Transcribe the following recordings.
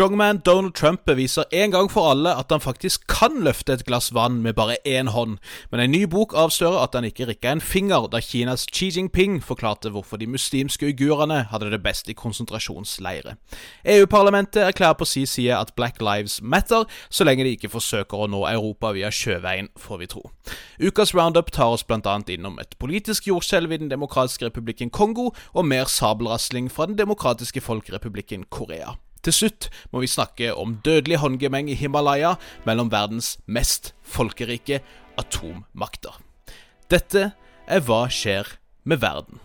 Strongman Donald Trump beviser en gang for alle at han faktisk kan løfte et glass vann med bare én hånd, men en ny bok avslører at han ikke rikka en finger da Kinas Xi Jinping forklarte hvorfor de muslimske uigurene hadde det best i konsentrasjonsleire. EU-parlamentet erklærer på si side at Black Lives Matter, så lenge de ikke forsøker å nå Europa via sjøveien, får vi tro. Ukas roundup tar oss bl.a. innom et politisk jordskjelv i Den demokratiske republikken Kongo, og mer sabelrasling fra Den demokratiske folkerepublikken Korea. Til slutt må vi snakke om dødelig håndgemeng i Himalaya mellom verdens mest folkerike atommakter. Dette er Hva skjer med verden?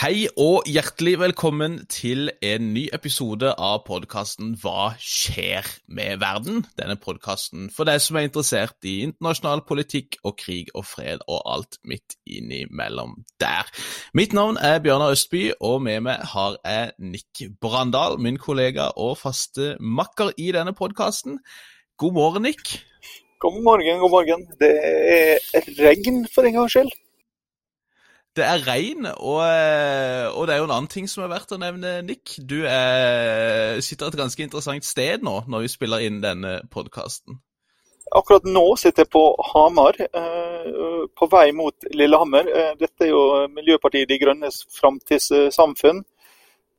Hei og hjertelig velkommen til en ny episode av podkasten Hva skjer med verden? Denne podkasten for deg som er interessert i internasjonal politikk og krig og fred og alt midt innimellom der. Mitt navn er Bjørnar Østby, og med meg har jeg Nick Brandal, min kollega og faste makker i denne podkasten. God morgen, Nick. God morgen, god morgen. Det er regn for en gangs skyld. Det er regn, og, eh, og, det er jo en annen ting som er verdt å nevne, Nick. Du er, sitter et ganske interessant sted nå når vi spiller inn denne podkasten. Akkurat nå sitter jeg på Hamar, eh, på vei mot Lillehammer. Eh, dette er jo Miljøpartiet De Grønnes framtidssamfunn.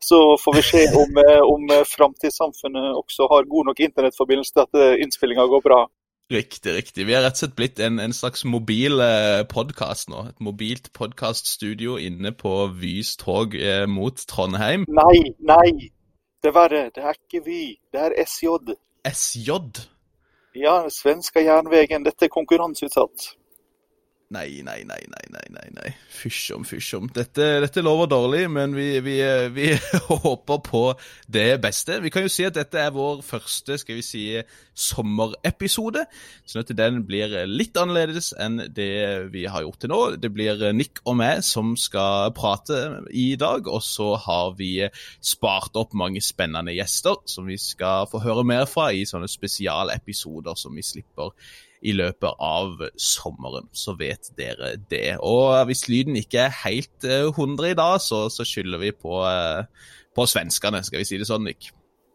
Så får vi se om, om framtidssamfunnet også har god nok internettforbindelse til at innspillinga går bra. Riktig, riktig. Vi har rett og slett blitt en, en slags mobil eh, podkast nå. Et mobilt podkaststudio inne på Vys tog eh, mot Trondheim. Nei, nei. Det er verre. Det er ikke Vy. Det er SJ. SJ? Ja, svenska jernvegen. Dette er konkurranseutsatt. Nei, nei, nei, nei, nei, nei. Fysj om, fysj. Dette, dette, lover dårlig, men vi, vi, vi, håper på det beste. Vi kan jo si at dette er vår første skal vi si, sommerepisode. Sånn at den blir litt annerledes enn det vi har gjort til nå. Det blir Nick og meg som skal prate i dag, og så har vi spart opp mange spennende gjester som vi skal få høre mer fra i sånne spesialepisoder som vi slipper i løpet av sommeren. Så vet dere det. Og hvis lyden ikke er helt 100 eh, i dag, så, så skylder vi på, eh, på, svenskene, skal vi si det sånn, Nick?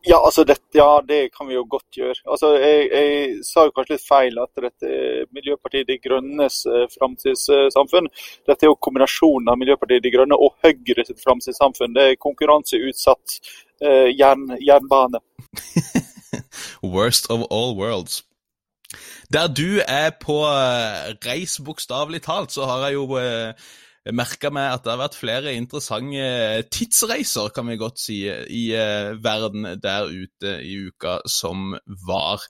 Ja, altså det, ja, det kan vi jo godt gjøre. Altså, jeg, jeg sa jo kanskje litt feil at dette er Miljøpartiet De Grønnes eh, framtidssamfunn. Dette er jo kombinasjonen av Miljøpartiet De Grønne og Høyre sitt framtidssamfunn. Det er konkurranseutsatt eh, jern, jernbane. Worst of all worlds. Der du er på uh, reis, bokstavelig talt, så har jeg jo eh, merka meg at det har vært flere interessante eh, tidsreiser, kan vi godt si, i uh, verden der ute i uka som var.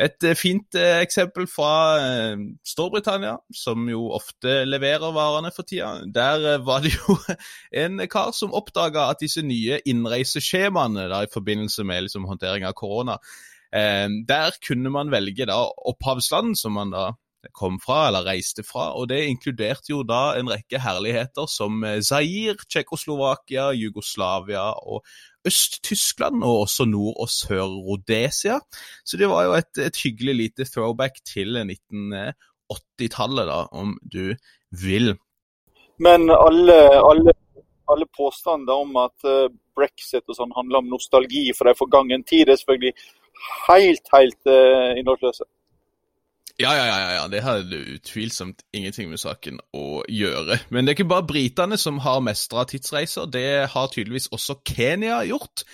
Et fint eksempel fra Storbritannia, som jo ofte leverer varene for tida. Der var det jo en kar som oppdaga at disse nye innreiseskjemaene da, i forbindelse med liksom, håndtering av korona Eh, der kunne man velge da opphavsland, som man da kom fra eller reiste fra, og det inkluderte jo da en rekke herligheter som Zair, Zaire, Tsjekkoslovakia, Jugoslavia og Øst-Tyskland, og også Nord- og Sør-Rhodesia. Så det var jo et, et, hyggelig lite throwback til 1980-tallet, da, om du vil. Men alle, alle, alle påstander om at eh, brexit og sånn handler om nostalgi for en forgangen tid, er selvfølgelig helt, helt uh, innholdsløse. Ja, ja, ja, ja, det har utvilsomt ingenting med saken å gjøre. Men det er ikke bare britene som har mestra tidsreiser, det har tydeligvis også Kenya gjort.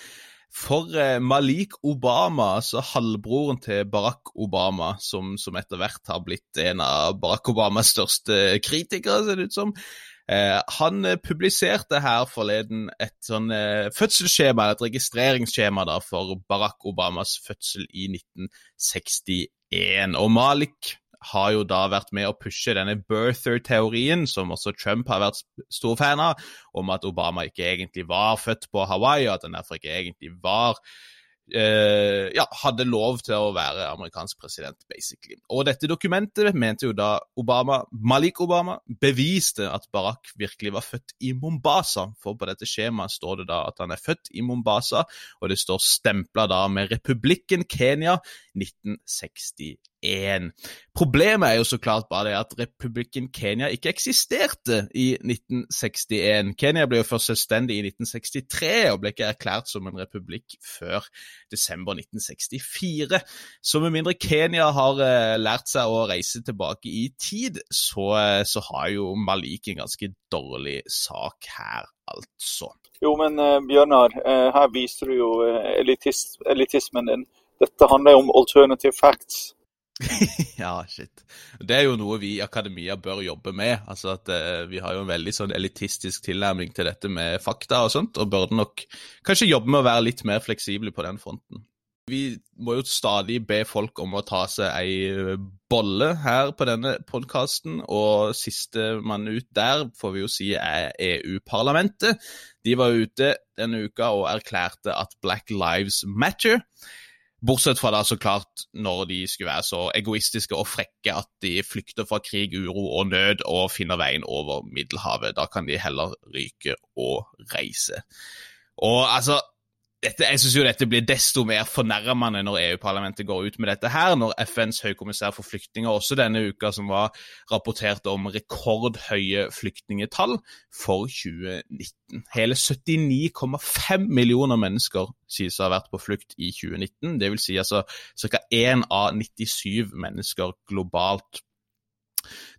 For eh, Malik Obama, altså halvbroren til Barack Obama, som, som etter hvert har blitt en av Barack Obamas største kritikere, ser det ut som, han eh, publiserte her forleden et sånn eh, fødselsskjema, et registreringsskjema da, for Barack Obamas fødsel i 1961. Og Malik har jo da vært med å pushe denne birther-teorien, som også Trump har vært stor fan av, om at Obama ikke egentlig var født på Hawaii, og at han derfor ikke egentlig var eh, ja, hadde lov til å være amerikansk president, basically. Og dette dokumentet mente jo da Obama, Malik Obama beviste at Barack virkelig var født i Mombasa. For på dette skjemaet står det da at han er født i Mombasa, og det står stempla da med Republikken Kenya 1961. Problemet er jo så klart bare det at republikken Kenya ikke eksisterte i 1961. Kenya ble jo først selvstendig i 1963 og ble ikke erklært som en republikk før desember 1964. Så med mindre Kenya har uh, lært seg å reise tilbake i tid, så, uh, så har jo Malik en ganske dårlig sak her, altså. Jo, men uh, Bjørnar, her viser du jo elitis elitismen din. Dette handler jo om alternative facts. ja, shit. Det er jo noe vi i akademia bør jobbe med. Altså at eh, Vi har jo en veldig sånn elitistisk tilnærming til dette med fakta og sånt, og burde nok kanskje jobbe med å være litt mer fleksible på den fronten. Vi må jo stadig be folk om å ta seg ei bolle her på denne podkasten, og sistemann ut der får vi jo si er EU-parlamentet. De var ute denne uka og erklærte at Black Lives Matter. Bortsett fra da så klart når de skulle være så egoistiske og frekke at de flykter fra krig, uro og nød og finner veien over Middelhavet. Da kan de heller ryke og reise. Og altså, dette, jeg syns jo dette blir desto mer fornærmende når EU-parlamentet går ut med dette her, når FNs høykommissær for flyktninger også denne uka som var rapportert om rekordhøye flyktningetall for 2019. Hele 79,5 millioner mennesker sies å ha vært på flukt i 2019. Det vil si altså ca. 1 av 97 mennesker globalt.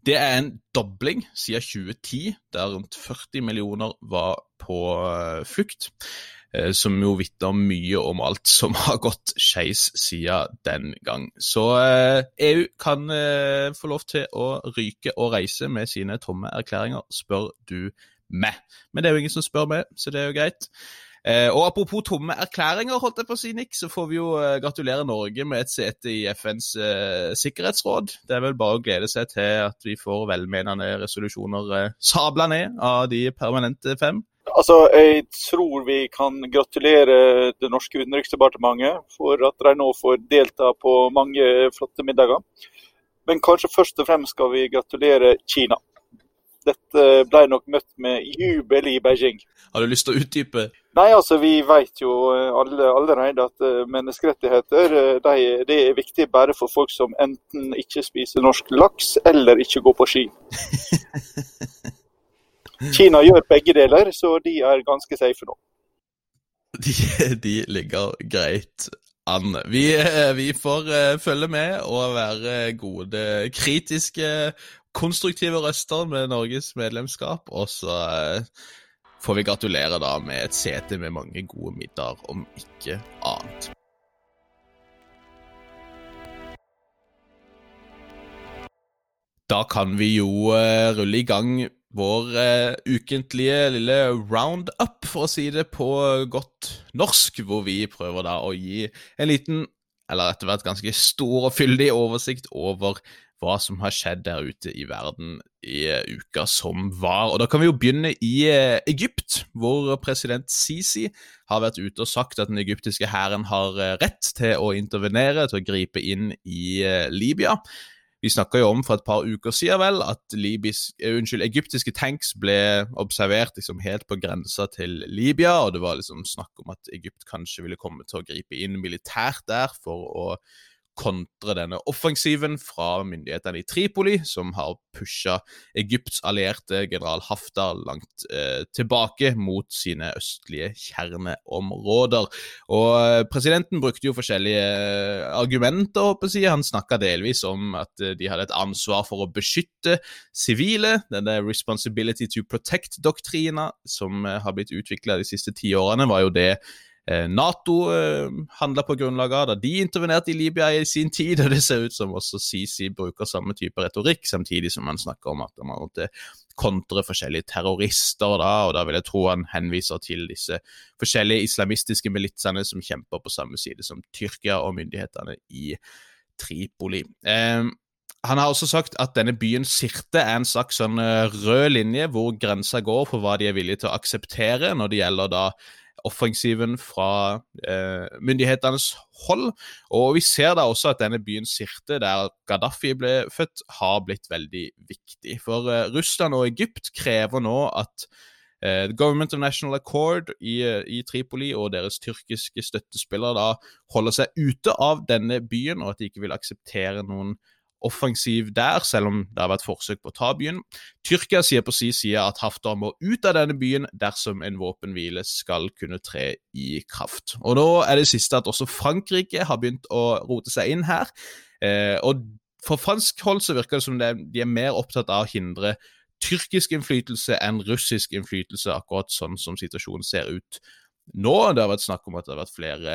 Det er en dobling siden 2010, der rundt 40 millioner var på eh, flukt. Eh, som jo vitner mye om alt som har gått skeis siden den gang. Så EU eh, e kan eh, få lov til å ryke og reise med sine tomme erklæringer, spør du meg. Men det er jo ingen som spør meg, så det er jo greit. og Apropos tomme erklæringer, holdt jeg på å si, Nick, så får vi jo gratulere Norge med et sete i FNs sikkerhetsråd. Det er vel bare å glede seg til at vi får velmenende resolusjoner sabla ned av de permanente fem. Altså, Jeg tror vi kan gratulere det norske utenriksdepartementet for at de nå får delta på mange flotte middager. Men kanskje først og fremst skal vi gratulere Kina. Dette ble nok møtt med jubel i Beijing. Har du lyst til å utdype? Nei, altså Vi vet jo alle, allerede at eh, menneskerettigheter eh, de, det er viktig bare for folk som enten ikke spiser norsk laks eller ikke går på ski. Kina gjør begge deler, så de er ganske safe nå. De, de ligger greit an. Vi, vi får uh, følge med og være gode, kritiske, konstruktive røster med Norges medlemskap. Og så uh, får vi gratulere da med et sete med mange gode middager, om ikke annet. Da kan vi jo rulle i gang vår uh, ukentlige lille roundup, for å si det på godt norsk, hvor vi prøver da å gi en liten, eller etter hvert ganske stor og fyldig oversikt over hva som har skjedd der ute i verden i uh, uka som var. Og Da kan vi jo begynne i uh, Egypt, hvor president Sisi har vært ute og sagt at den egyptiske hæren har rett til å intervenere, til å gripe inn i Libya. Vi snakka jo om for et par uker siden vel, at libis, uh, unnskyld, egyptiske tanks ble observert liksom helt på grensa til Libya, og det var liksom snakk om at Egypt kanskje ville komme til å gripe inn militært der for å kontre denne offensiven fra myndighetene i Tripoli, som har pusha Egypts allierte general Haftar langt eh, tilbake mot sine østlige kjerneområder. Og eh, Presidenten brukte jo forskjellige eh, argumenter. håper jeg. Han snakka delvis om at eh, de hadde et ansvar for å beskytte sivile. Denne 'responsibility to protect'-doktrina som har blitt utvikla de siste ti årene, var jo det Nato eh, handla på grunnlag av da de intervenerte i Libya i sin tid, og det ser ut som også Sisi bruker samme type retorikk, samtidig som han snakker om at man måtte kontre forskjellige terrorister, da, og da vil jeg tro han henviser til disse forskjellige islamistiske militsene som kjemper på samme side som Tyrkia og myndighetene i Tripoli. Eh, han har også sagt at denne byen Sirte er en slags sånn eh, rød linje hvor grensa går for hva de er villige til å akseptere når det gjelder da offensiven fra eh, myndighetenes hold. Og vi ser da også at denne byen Sirte, der Gaddafi ble født, har blitt veldig viktig. For eh, Russland og Egypt krever nå at eh, Government of National Accord i, i, Tripoli og deres tyrkiske støttespillere da holder seg ute av denne byen, og at de ikke vil akseptere noen offensiv der, selv om det har vært forsøk på å ta byen. Tyrkia sier på sin side at Haftar må ut av denne byen dersom en våpenhvile skal kunne tre i kraft. Og Nå er det siste at også Frankrike har begynt å rote seg inn her. Eh, og For fransk hold så virker det som det, de er mer opptatt av å hindre tyrkisk innflytelse enn russisk innflytelse, akkurat sånn som situasjonen ser ut nå. Det har vært snakk om at det har vært flere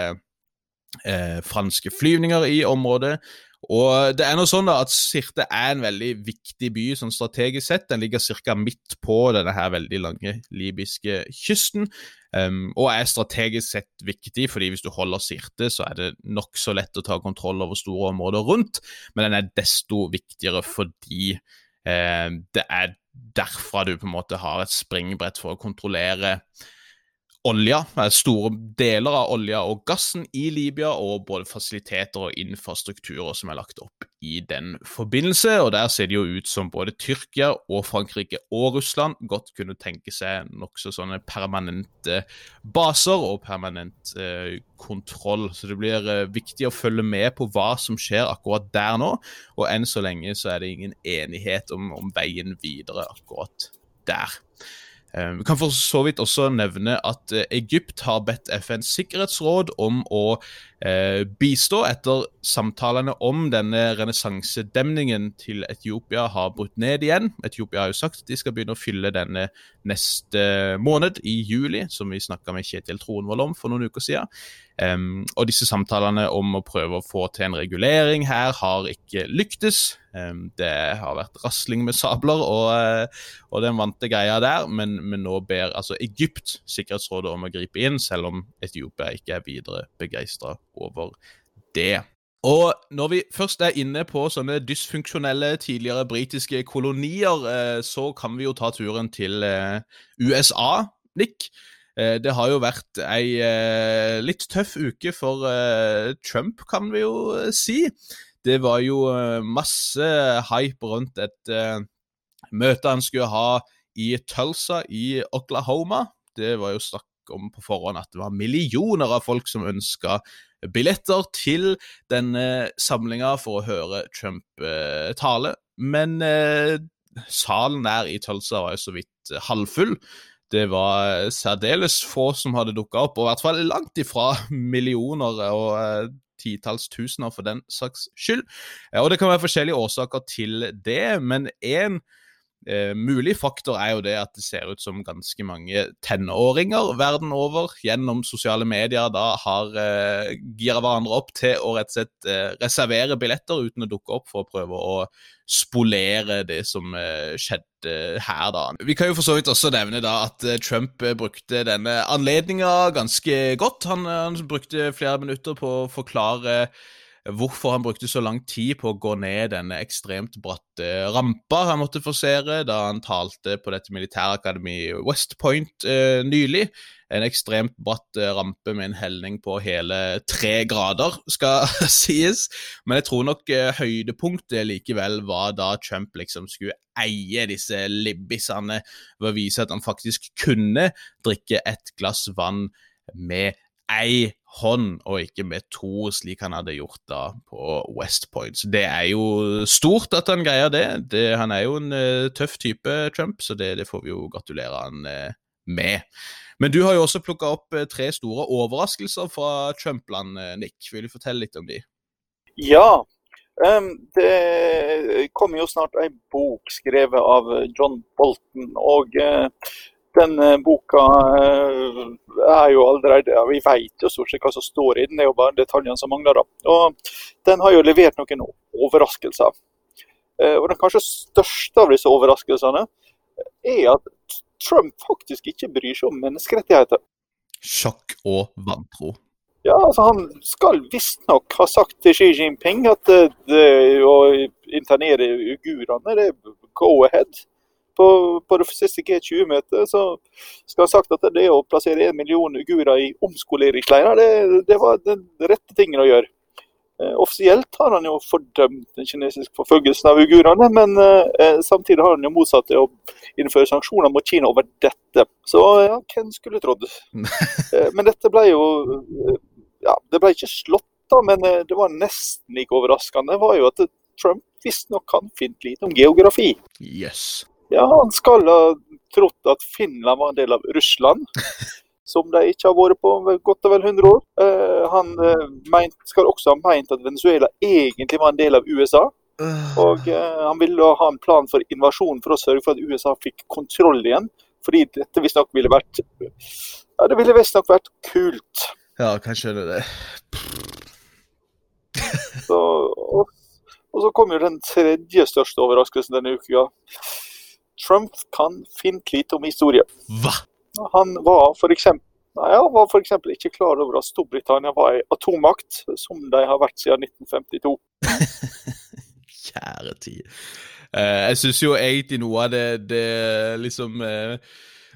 eh, franske flyvninger i området. Og det er noe sånn da at Sirte er en veldig viktig by sånn strategisk sett. Den ligger ca. midt på denne her veldig lange libyske kysten, um, og er strategisk sett viktig, fordi hvis du holder Sirte, så er det nokså lett å ta kontroll over store områder rundt, men den er desto viktigere fordi um, det er derfra du på en måte har et springbrett for å kontrollere olja, store deler av olja og gassen i Libya, og både fasiliteter og infrastrukturer som er lagt opp i den forbindelse. Og Der ser det jo ut som både Tyrkia og Frankrike og Russland godt kunne tenke seg nokså sånne permanente baser og permanent eh, kontroll. Så det blir eh, viktig å følge med på hva som skjer akkurat der nå. Og enn så lenge så er det ingen enighet om, om veien videre akkurat der. Eh, vi kan for så vidt også nevne at eh, Egypt har bedt FNs sikkerhetsråd om å bistå etter samtalene om denne renessansedemningen til Etiopia har brutt ned igjen. Etiopia har jo sagt at de skal begynne å fylle denne neste måned, i juli, som vi snakka med Kjetil Tronvold om for noen uker siden. Um, og disse samtalene om å prøve å få til en regulering her har ikke lyktes. Um, det har vært rasling med sabler og, uh, og den vante greia der, men, men, nå ber altså Egypt Sikkerhetsrådet om å gripe inn, selv om Etiopia ikke er videre begeistra over det. Og når vi først er inne på sånne dysfunksjonelle tidligere britiske kolonier, uh, så kan vi jo ta turen til uh, USA, Nick. Eh, det har jo vært ei eh, litt tøff uke for eh, Trump, kan vi jo si. Det var jo masse hype rundt et møte han skulle ha i Tulsa i Oklahoma. Det var jo snakk om på forhånd at det var millioner av folk som ønska billetter til denne samlinga for å høre Trump tale. Men salen der i Tulsa var jo så vidt halvfull det var særdeles få som hadde dukka opp, og i hvert fall langt ifra millioner og eh, titalls tusener for den saks skyld. Eh, og det kan være forskjellige årsaker til det, men én Eh, mulig faktor er jo det at det ser ut som ganske mange tenåringer verden over gjennom sosiale medier da har eh, gira hverandre opp til å rett og slett eh, reservere billetter uten å dukke opp for å prøve å spolere det som eh, skjedde her, da. Vi kan jo for så vidt også nevne da at eh, Trump eh, brukte denne anledninga ganske godt. Han, han brukte flere minutter på å forklare hvorfor han brukte så lang tid på å gå ned denne ekstremt bratte rampa han måtte forsere da han talte på dette militærakademiet West Point eh, nylig. En ekstremt bratt eh, rampe med en helning på hele tre grader, skal sies. Men jeg tror nok eh, høydepunktet likevel var da Trump liksom skulle eie disse libbisene ved å vise at han faktisk kunne drikke et glass vann med ei hånd, og ikke med to, slik han hadde gjort da på West Point. Så Det er jo stort at han greier det. det han er jo en uh, tøff type, Trump, så det, det, får vi jo gratulere han uh, med. Men du har jo også plukka opp uh, tre store overraskelser fra Trump-land, Nick. Vil du fortelle litt om de? Ja. Um, det kommer jo snart ei bok skrevet av John Bolton. og den eh, boka eh, er jo allerede ja, Vi vet jo stort sett hva som står i den, det er jo bare detaljene som mangler. da. Og Den har jo levert noen overraskelser. Eh, og Den kanskje største av disse overraskelsene er at Trump faktisk ikke bryr seg om menneskerettigheter. Sjokk og vantro. Ja, altså Han skal visstnok ha sagt til Xi Jinping at det, å internere uigurene, det go ahead. På, på det siste G20-møtet så skal han ha sagt at det å plassere en million uigurer i omskoleringsleirer, det, det var den rette tingen å gjøre. Eh, offisielt har han jo fordømt den kinesiske forfølgelsen av uigurene, men eh, samtidig har han jo motsatt det å innføre sanksjoner mot Kina over dette. Så ja, hvem skulle trodd? eh, men dette ble jo Ja, det ble ikke slått, da, men det var nesten like overraskende. var jo at Trump visstnok kan fint lite om geografi. Yes. Ja, han skal ha trodd at Finland var en del av Russland som de ikke har vært på godt og vel 100 år. Uh, han uh, meint, skal også ha meint at Venezuela egentlig var en del av USA. Og uh, han ville ha en plan for invasjon for å sørge for at USA fikk kontroll igjen. Fordi dette visstnok ville vært Ja, det ville visstnok vært kult. Ja, kanskje det det. så, og, og, så kom jo den tredje største overraskelsen denne uka. Trump kan fint lite om historie. Hva? Han var f.eks. Ja, var ikke klar over at Storbritannia var en atommakt, som de har vært siden 1952. Kjære tid. Uh, jeg syns jo egentlig noe av det, det liksom uh,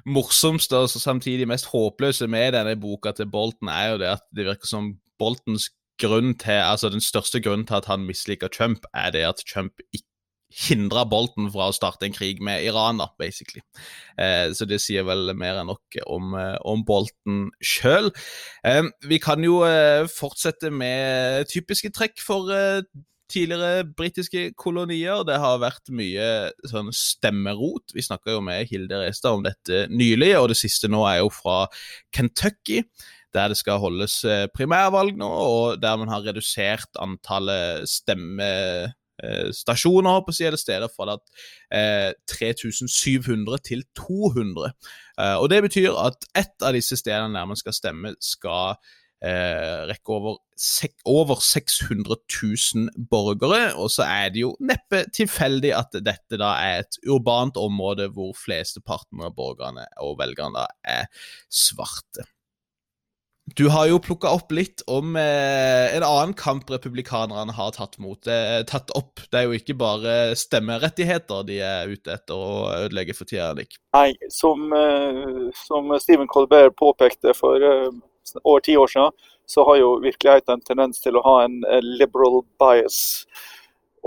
morsomste og samtidig mest håpløse med denne boka til Bolton, er jo det at det virker som Boltons grunn til, altså den største grunnen til at han misliker Trump, er det at Trump ikke hindre Bolten fra å starte en krig med Iran, da, basically. Eh, så det sier vel mer enn nok om, eh, om Bolten sjøl. Eh, vi kan jo eh, fortsette med typiske trekk for eh, tidligere britiske kolonier. Det har vært mye sånn stemmerot. Vi snakka jo med Hilde Restad om dette nylig, og det siste nå er jo fra Kentucky der det skal holdes eh, primærvalg nå, og der man har redusert antallet stemme, stasjoner på side steder fra eh, 3700 til 200. Eh, og Det betyr at ett av disse stedene der man skal stemme, skal eh, rekke over, over 600 000 borgere. Og så er det jo neppe tilfeldig at dette da er et urbant område hvor flesteparten av borgerne og velgerne er svarte. Du har jo plukka opp litt om eh, en annen kamp republikanerne har tatt, mot, eh, tatt opp. Det er jo ikke bare stemmerettigheter de er ute etter å ødelegge for tida, Nick. Nei, som, eh, som Stephen Colbert påpekte for eh, over ti år siden, så har jo virkeligheten en tendens til å ha en liberal bias.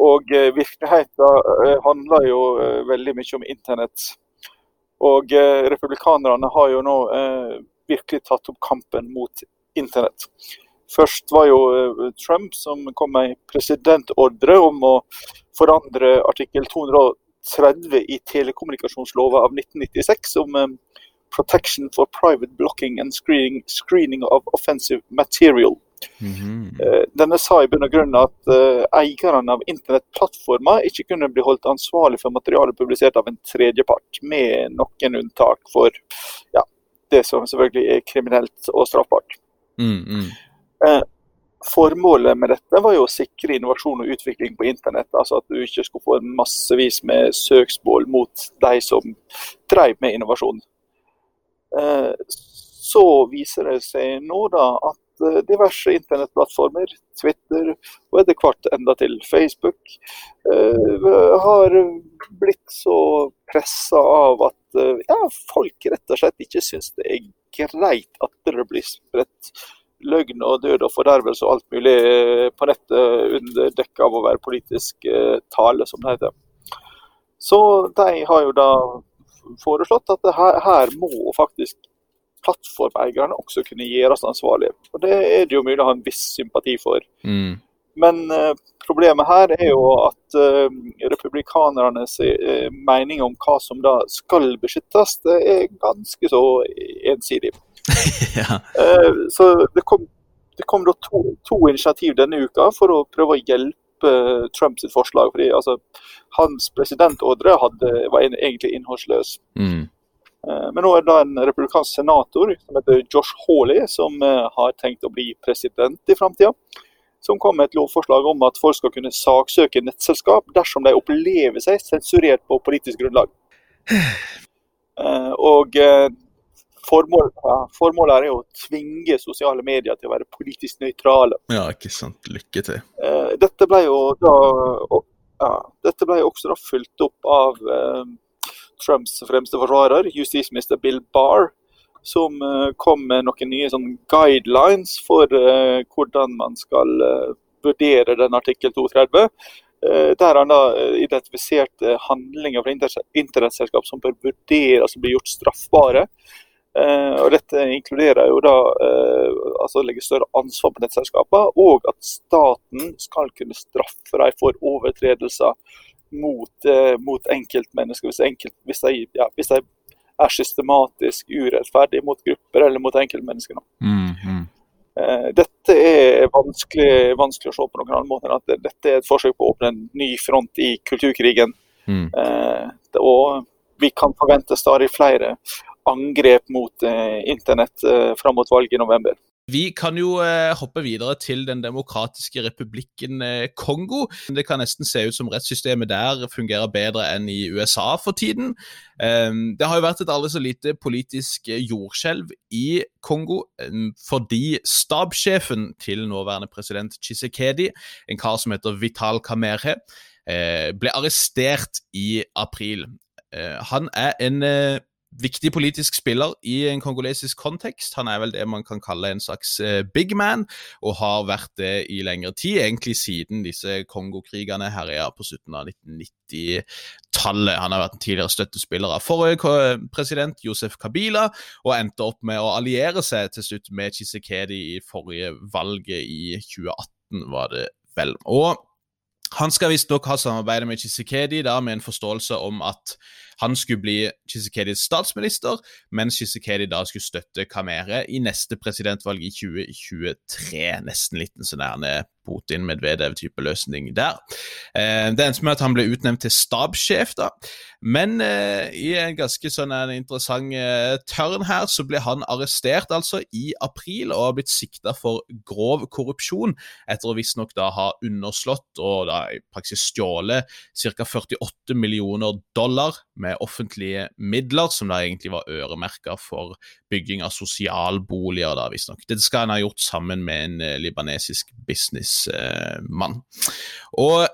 Og eh, virkeligheten eh, handler jo veldig mye om internett. Og republikanerne har jo nå virkelig tatt opp kampen mot internett. Først var jo eh, Trump som kom med en presidentordre om å forandre artikkel 230 i telekommunikasjonsloven av 1996 om eh, protection for private blocking and screening, screening of offensive material. Mm -hmm. Denne sa i bunn og grunn at eierne av internettplattformer ikke kunne bli holdt ansvarlig for materiale publisert av en tredjepart, med noen unntak for det som selvfølgelig er kriminelt og straffbart. Mm, mm. Eh, formålet med dette var jo å sikre innovasjon og utvikling på internett. Altså at du ikke skulle få massevis med søksmål mot de som drev med innovasjon. Eh, så viser det seg nå da at diverse internettplattformer, Twitter og etter hvert enda til Facebook, eh, har blitt så pressa av at eh, ja, folk rett og slett ikke syns det er greit at det blir spredt løgn og død og fordervelse og alt mulig på nettet under dekke av å være politisk tale, som det heter. Så de har jo da foreslått at her, her må faktisk plattformeierne også kunne gjøres ansvarlige. Og Det er det jo mulig å ha en viss sympati for. Mm. Men uh, problemet her er jo at uh, republikanernes uh, mening om hva som da skal beskyttes, det er ganske så ensidig. ja. så det kom, det kom da to, to, initiativ denne uka for å prøve å hjelpe Trumps forslag. fordi altså, Hans presidentordre hadde, var egentlig innholdsløs. Mm. Eh, men nå er det en republikansk senator som heter Josh Hawley, som eh, har tenkt å bli president i framtida. Som kom med et lovforslag om at folk skal kunne saksøke nettselskap dersom de opplever seg sensurert på politisk grunnlag. Eh, og formålet, ja, formålet er jo å tvinge sosiale medier til å være politisk nøytrale. Ja, ikke sant. Lykke til. Dette ble jo da ja, dette ble også da fulgt opp av Trumps fremste forsvarer, justisminister Bill Barr, som kom med noen nye sånn, guidelines for hvordan man skal vurdere den artikkel 230. Der han da identifiserte handlinger fra internettselskap som bør vurderes å bli gjort straffbare. Uh, og Dette inkluderer jo da uh, altså legge større ansvar på nettselskapene, og at staten skal kunne straffe dem for overtredelser mot, uh, mot enkeltmennesker hvis, enkelt, hvis, de, ja, hvis, de, er systematisk urettferdige mot grupper eller mot enkeltmennesker. Mm, mm. Dette er vanskelig, vanskelig, å se på noen annen måte enn at dette er et forsøk på å åpne en ny front i kulturkrigen. Mm. og vi kan forvente stadig flere angrep mot eh, internett eh, fram mot valget i november. Vi kan jo eh, hoppe videre til Den demokratiske republikken eh, Kongo. Det kan nesten se ut som rettssystemet der fungerer bedre enn i USA for tiden. Eh, det har jo vært et aldri så lite politisk eh, jordskjelv i Kongo ehm, fordi stabssjefen til nåværende president Chisekedi, en kar som heter Vital Kamerhe, eh, ble arrestert i april. Eh, han er en viktig politisk spiller i en kongolesisk kontekst. Han er vel det man kan kalle en slags uh, big man, og har vært det i lengre tid, egentlig siden disse Kongokrigene herja på slutten av 1990-tallet. Han har vært en tidligere støttespiller av forrige president, Josef Kabila, og endte opp med å alliere seg til slutt med Chisekedi i forrige valget i 2018, var det vel. Og han skal visstnok ha samarbeidet med Chisekedi da, med en forståelse om at han skulle bli Chisekedis statsminister, mens Chisekedi da skulle støtte Kamere i neste presidentvalg i 2023. Nesten litt en sånn Putin-Medvedev-type løsning der. Eh, det endte med at han ble utnevnt til stabssjef, da. Men eh, i en ganske sånn en interessant eh, tørn her, så ble han arrestert altså i april og har blitt sikta for grov korrupsjon, etter å visstnok da ha underslått og da i praksis stjålet ca. 48 millioner dollar med offentlige midler, som da egentlig var øremerka for bygging av sosialboliger, da visstnok. Dette skal han ha gjort sammen med en eh, libanesisk businessmann. Og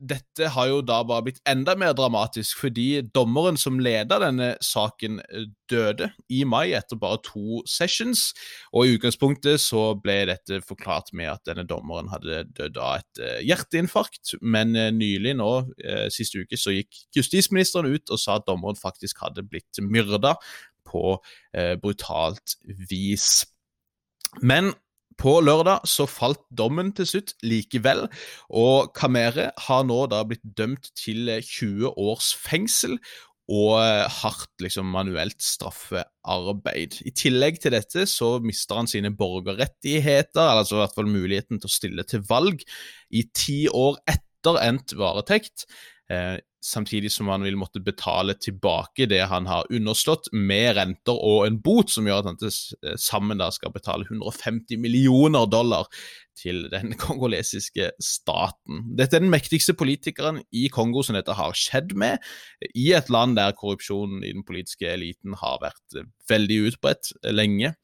dette har jo da bare blitt enda mer dramatisk, fordi dommeren som leda denne saken, eh, døde i mai etter bare to sessions. Og i utgangspunktet så ble dette forklart med at denne dommeren hadde dødd av et uh, hjerteinfarkt, men uh, nylig nå, sist uke, så gikk justisministeren ut og sa at dommeren faktisk hadde blitt myrda på brutalt vis. Men på lørdag så falt dommen til slutt likevel, og Kamere har nå da blitt dømt til 20 års fengsel og hardt liksom, manuelt straffearbeid. I tillegg til dette så mister han sine borgerrettigheter, altså i hvert fall muligheten til å stille til valg, i ti år etter endt varetekt. Eh, samtidig som han vil måtte betale tilbake det han har underslått, med renter og en bot, som gjør at han til eh, sammen da skal betale 150 millioner dollar til den kongolesiske staten. Dette er den mektigste politikeren i Kongo som dette har skjedd med, i et land der korrupsjonen i den politiske eliten har vært veldig utbredt lenge.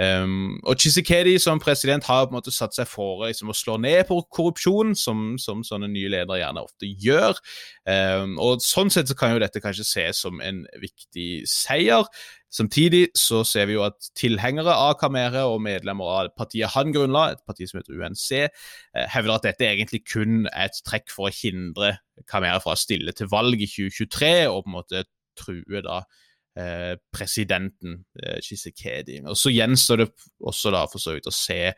Um, og Chisekedi som president har på en måte satt seg for liksom, å slå ned på korrupsjon, som, som sånne nye ledere gjerne ofte gjør. Um, og Sånn sett så kan jo dette kanskje ses som en viktig seier. Samtidig så ser vi jo at tilhengere av Kamere og medlemmer av partiet han grunnla, et parti som heter UNC, eh, hevder at dette egentlig kun er et trekk for å hindre Kamere fra å stille til valg i 2023, og på en måte true da Eh, presidenten eh, Shisekedi. Og Så gjenstår det også da for så vidt å se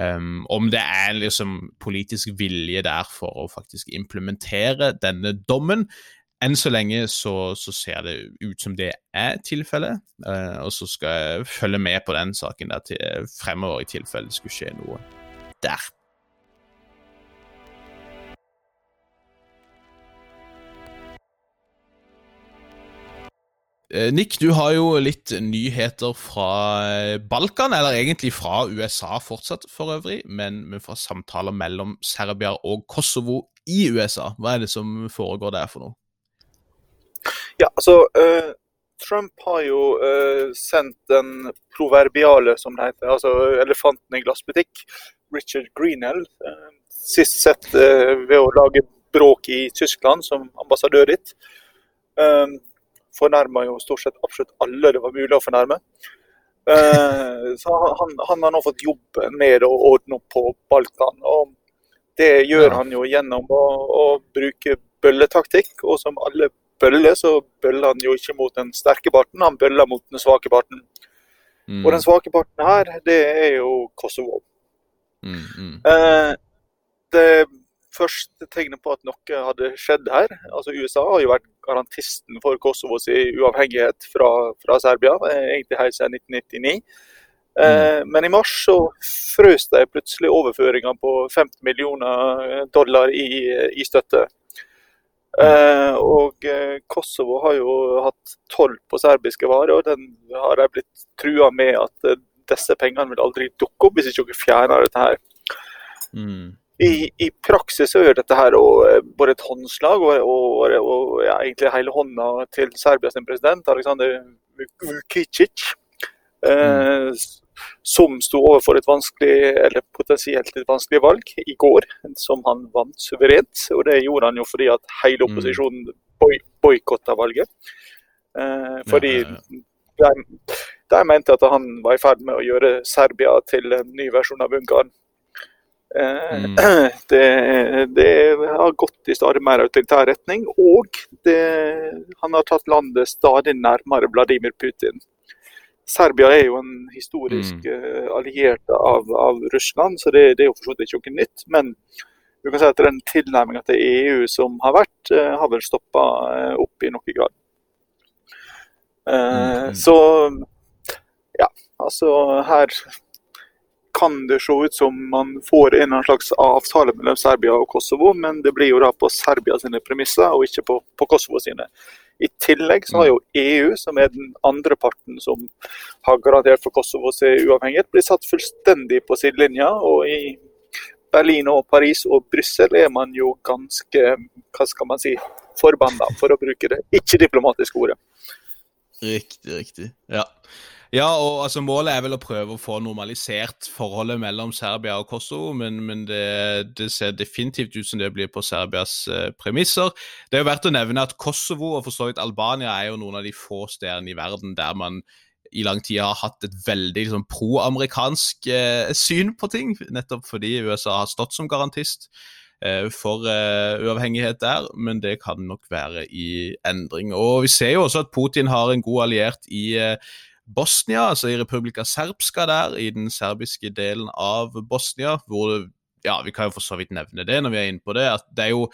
um, om det er liksom politisk vilje der for å faktisk implementere denne dommen. Enn så lenge så, så ser det ut som det er tilfellet, uh, og så skal jeg følge med på den saken der til fremover i tilfelle det skulle skje noe der. Eh, Nick, du har jo litt nyheter fra eh, Balkan, eller egentlig fra USA fortsatt for øvrig, men, men fra samtaler mellom Serbia og Kosovo i USA. Hva er det som foregår der for noe? Ja, altså uh, Trump har jo uh, sendt den proverbiale, som det heter, altså elefanten i glassbutikk, Richard Greenell, uh, sist sett ved å lage bråk i Tyskland som ambassadør ditt. Um, fornærma jo stort sett absolutt alle det var mulig å fornærme. Eh, så han, han, har nå fått jobben med å ordne opp på Balkan. og Det gjør han jo gjennom å, å bruke bølletaktikk. Og som alle bøller, så bøller han jo ikke mot den sterke parten, han bøller mot den svake parten. Mm. Og den svake parten her, det er jo Kosovo. Mm, mm. Eh, det første tegnet på at noe hadde skjedd her altså USA har jo vært garantisten for Kosovos uavhengighet fra, fra Serbia, eh, egentlig helt siden 1999. Eh, mm. Men i mars så frøs de plutselig overføringa på 50 millioner dollar i, i støtte. Uh, og uh, Kosovo har jo hatt toll på serbiske varer, og den har de blitt trua med at uh, disse pengene vil aldri dukke opp hvis ikke dere fjerner dette her. Mm. I, I, praksis gjør dette her og, både et håndslag og, og, og ja, egentlig hele hånda til Serbias president, Aleksandr Vukicic. Mm som sto overfor et vanskelig, eller potensielt et vanskelig valg i går, som han vant suverent. Og det gjorde han jo fordi at hele mm. opposisjonen boy boikotta valget. Eh, fordi de, de, mente at han var i ferd med å gjøre Serbia til en ny versjon av Ungarn. Eh, mm. det, det, har gått i stadig mer autoritær retning, og det, han har tatt landet stadig nærmere Vladimir Putin. Serbia er jo en historisk mm. uh, alliert av, av, Russland, så det, det er jo for så vidt ikke noe nytt. Men du kan si at den tilnærminga til EU som har vært, uh, har vel stoppa eh, opp i noen grad. Mm. Så ja, altså her kan det se ut som man får en slags avtale mellom Serbia og Kosovo, men det blir jo da på Serbia sine premisser og ikke på, på Kosovo sine. I tillegg så har jo EU, som er den andre parten som har garantert for Kosovos uavhengighet, blitt satt fullstendig på sidelinja. Og i Berlin og Paris og Brussel er man jo ganske hva skal man si, forbanna, for å bruke det ikke-diplomatiske ordet. Riktig, riktig. Ja. Ja, og altså Målet er vel å prøve å få normalisert forholdet mellom Serbia og Kosovo, men, men det, det, ser definitivt ut som det blir på Serbias eh, premisser. Det er jo verdt å nevne at Kosovo og for så vidt Albania er jo noen av de få stedene i verden der man i lang tid har hatt et veldig liksom, pro-amerikansk eh, syn på ting, nettopp fordi USA har stått som garantist uh, for uavhengighet der, men det kan nok være i endring. Og Vi ser jo også at Putin har en god alliert i Bosnia, altså i Republika Serbska der, i den serbiske delen av Bosnia, hvor ja, vi kan jo for så vidt nevne det når vi er inne på det, at det er jo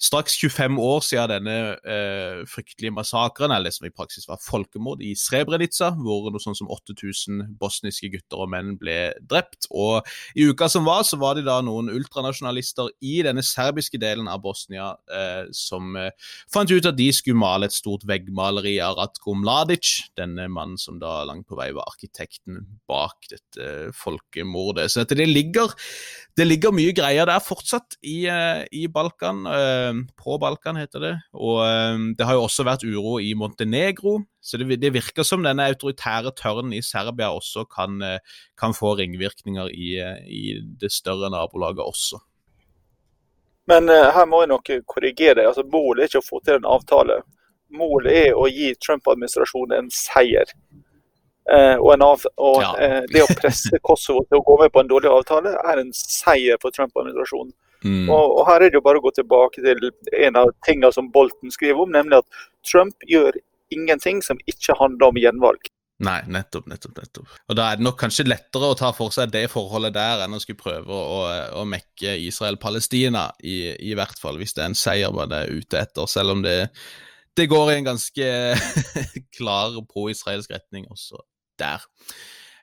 straks 25 år siden denne eh, fryktelige massakren, eller det som i praksis var folkemord, i Srebrenica, hvor noe sånn som 8000 bosniske gutter og menn ble drept. Og i uka som var, så var det da noen ultranasjonalister i denne serbiske delen av Bosnia eh, som eh, fant ut at de skulle male et stort veggmaleri av Ratko Mladic, denne mannen som da langt på vei var arkitekten bak dette eh, folkemordet. Så det ligger det ligger mye greier der fortsatt i, eh, i Balkan. Eh, på Balkan, heter det. Og eh, det har jo også vært uro i Montenegro. Så det, det virker som denne autoritære tørnen i Serbia også kan, kan få ringvirkninger i, i, det større nabolaget også. Men her må jeg nok korrigere. Altså, målet er ikke å få til en avtale. Målet er å gi Trump-administrasjonen en seier. Eh, og, av, og ja. Eh, det å presse Kosovo til å gå med på en dårlig avtale er en seier for Trump-administrasjonen. Mm. Og, og, her er det jo bare å gå tilbake til en av tingene som Bolten skriver om, nemlig at Trump gjør ingenting som ikke handler om gjenvalg. Nei, nettopp, nettopp. nettopp. Og Da er det nok kanskje lettere å ta for seg det forholdet der, enn å skulle prøve å, å mekke Israel-Palestina, i, i, hvert fall, hvis det er en seier man er ute etter. Selv om det, det går i en ganske klar pro-israelsk retning også der.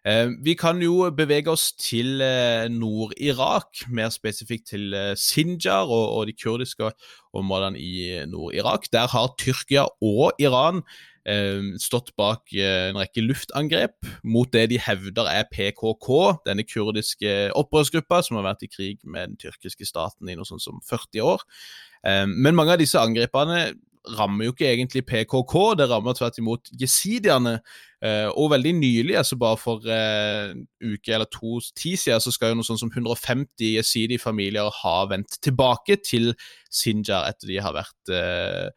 Eh, vi kan jo bevege oss til eh, Nord-Irak, mer spesifikt til eh, Sinjar og, og de kurdiske områdene i Nord-Irak. Der har Tyrkia og Iran stått bak en rekke luftangrep mot det de hevder er PKK, denne kurdiske opprørsgruppa som har vært i krig med den tyrkiske staten i noe sånt som 40 år. Men mange av disse angrepene rammer jo ikke egentlig PKK, det rammer tvert imot jesidiene. Eh, og veldig nylig, altså bare for uh, uke eller to ti siden, så skal jo noe sånn som 150 jesidi-familier ha vendt tilbake til Sinjar etter de har vært uh,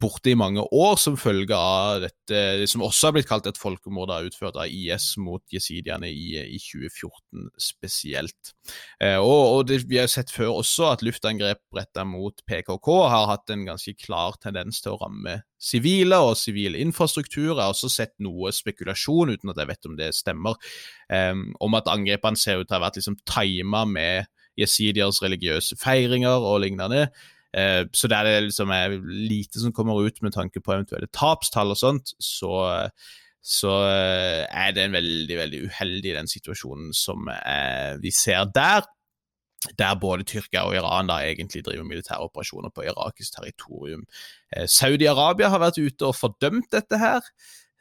borte i mange år som følge av dette det som også har blitt kalt et folkemord utført av IS mot jesidiene i, i 2014 spesielt. Eh, og, og det, Vi har sett før også at luftangrep rettet mot PKK har hatt en ganske klar tendens til å ramme sivile og sivil infrastruktur. Jeg har også sett noe spekulasjon, uten at jeg vet om det stemmer, eh, om at angrepene ser ut til å ha vært liksom tima med jesidiers religiøse feiringer og lignende. Eh, så der det liksom er lite som kommer ut med tanke på eventuelle tapstall og sånt, så, så eh, er det en veldig, veldig uheldig den situasjonen som eh, vi ser der. Der både Tyrkia og Iran da egentlig driver militære operasjoner på irakisk territorium. Saudi-Arabia har vært ute og fordømt dette her.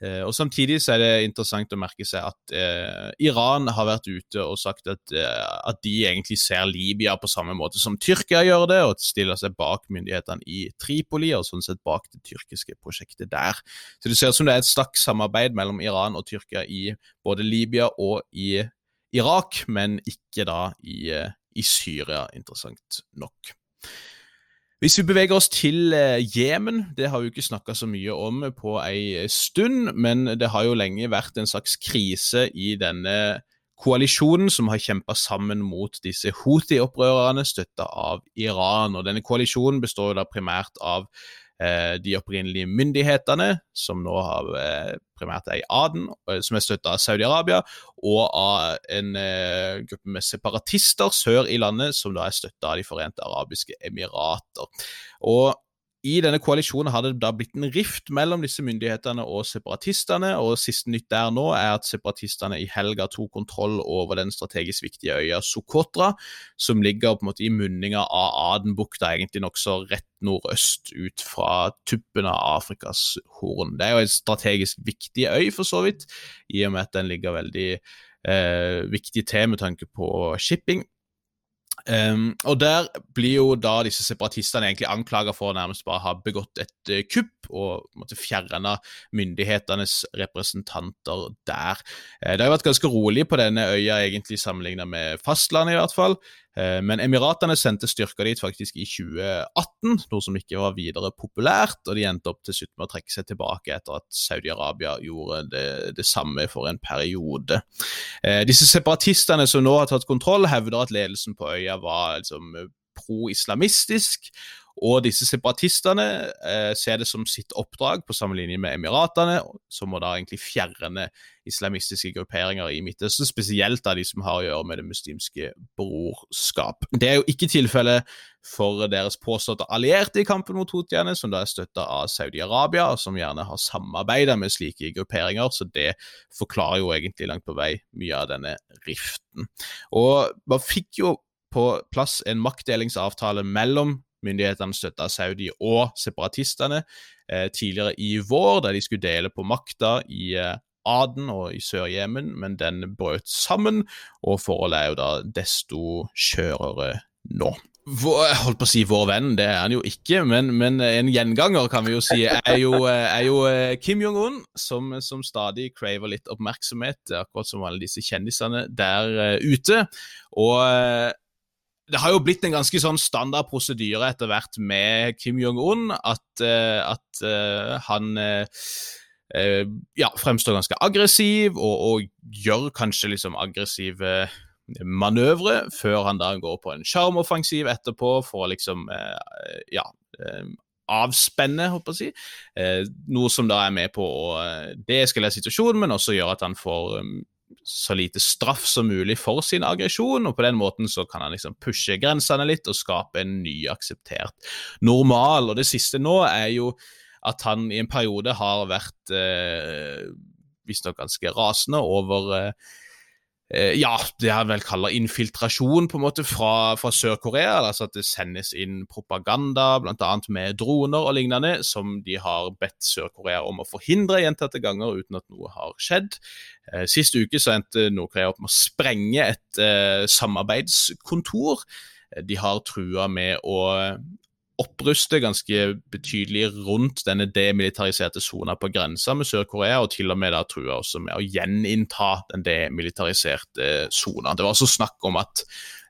Eh, og Samtidig så er det interessant å merke seg at eh, Iran har vært ute og sagt at, eh, at, de egentlig ser Libya på samme måte som Tyrkia gjør det, og stiller seg bak myndighetene i Tripoli, og sånn sett bak det tyrkiske prosjektet der. Så Det ser ut som det er et slags samarbeid mellom Iran og Tyrkia i både Libya og i Irak, men ikke da i, eh, i Syria, interessant nok. Hvis vi beveger oss til eh, Jemen, det har vi ikke snakka så mye om på ei stund, men det har jo lenge vært en slags krise i denne koalisjonen som har kjempa sammen mot disse Houthi-opprørerne, støtta av Iran. Og Denne koalisjonen består jo da primært av de opprinnelige myndighetene, som nå har eh, primært er i Aden, eh, som er støtta av Saudi-Arabia, og av en gruppe med separatister sør i landet, som da er støtta av De forente arabiske emirater. Og i denne koalisjonen har det da blitt en rift mellom disse myndighetene og separatistene, og siste nytt der nå er at separatistene i helga tok kontroll over den strategisk viktige øya Sokotra, som ligger på en måte i munninga av Adenbukta, egentlig nokså rett nordøst ut fra tuppen av Afrikas Horn. Det er jo en strategisk viktig øy, for så vidt, i og med at den ligger veldig eh, viktig til med tanke på shipping. Um, og Der blir jo da disse separatistene egentlig anklaga for å nærmest bare ha begått et uh, kupp og måtte fjerne myndighetenes representanter der. Uh, det har jo vært ganske rolig på denne øya, egentlig sammenlignet med fastlandet, i hvert fall. Uh, men Emiratene sendte styrker dit faktisk i 2018, noe som ikke var videre populært, og de endte opp til slutt med å trekke seg tilbake etter at Saudi-Arabia gjorde det, det, samme for en periode. Disse separatistene som nå har tatt kontroll, hevder at ledelsen på øya var liksom pro-islamistisk. Og disse separatistene eh, ser det som sitt oppdrag, på samme linje med Emiratene, som må da egentlig fjerne islamistiske grupperinger i Midtøsten, spesielt av de som har å gjøre med det muslimske brorskap. Det er jo ikke tilfellet for deres påståtte allierte i kampen mot houthiene, som da er støtta av Saudi-Arabia, og som gjerne har samarbeida med slike grupperinger, så det forklarer jo egentlig langt på vei mye av denne riften. Og man fikk jo på plass en maktdelingsavtale mellom myndighetene støtta Saudi og separatistene eh, tidligere i vår, der de skulle dele på makta i eh, Aden og i Sør-Jemen, men den brøt sammen, og forholdet er jo da desto skjørere nå. Jeg holdt på å si vår venn, det er han jo ikke, men, men en gjenganger kan vi jo si er jo, er jo eh, Kim Jong-un, som, som, stadig craver litt oppmerksomhet, akkurat som alle disse kjendisene der uh, ute. Og det har jo blitt en ganske sånn standard prosedyre etter hvert med Kim Jong-un at, uh, at uh, han uh, ja, fremstår ganske aggressiv og, og gjør kanskje liksom aggressive manøvre før han da går på en sjarmoffensiv etterpå for å liksom ja avspenne, håper jeg å si. noe som da er med på å deeskalere situasjonen, men også gjør at han får um, så lite straff som mulig for sin aggresjon, og på den måten så kan han liksom pushe grensene litt og skape en ny akseptert normal. Og det siste nå er jo at han i en periode har vært eh, visstnok ganske rasende over eh, ja, det han vel kaller infiltrasjon på en måte fra, fra Sør-Korea. altså At det sendes inn propaganda, bl.a. med droner og lignende, som de har bedt Sør-Korea om å forhindre gjentatte ganger uten at noe har skjedd. Eh, sist uke så endte Nord-Korea opp med å sprenge et eh, samarbeidskontor. De har trua med å oppruste ganske betydelig rundt denne demilitariserte sona på grensa med Sør-Korea, og til og med da trua også med å gjeninnta den demilitariserte sona. Det var også snakk om at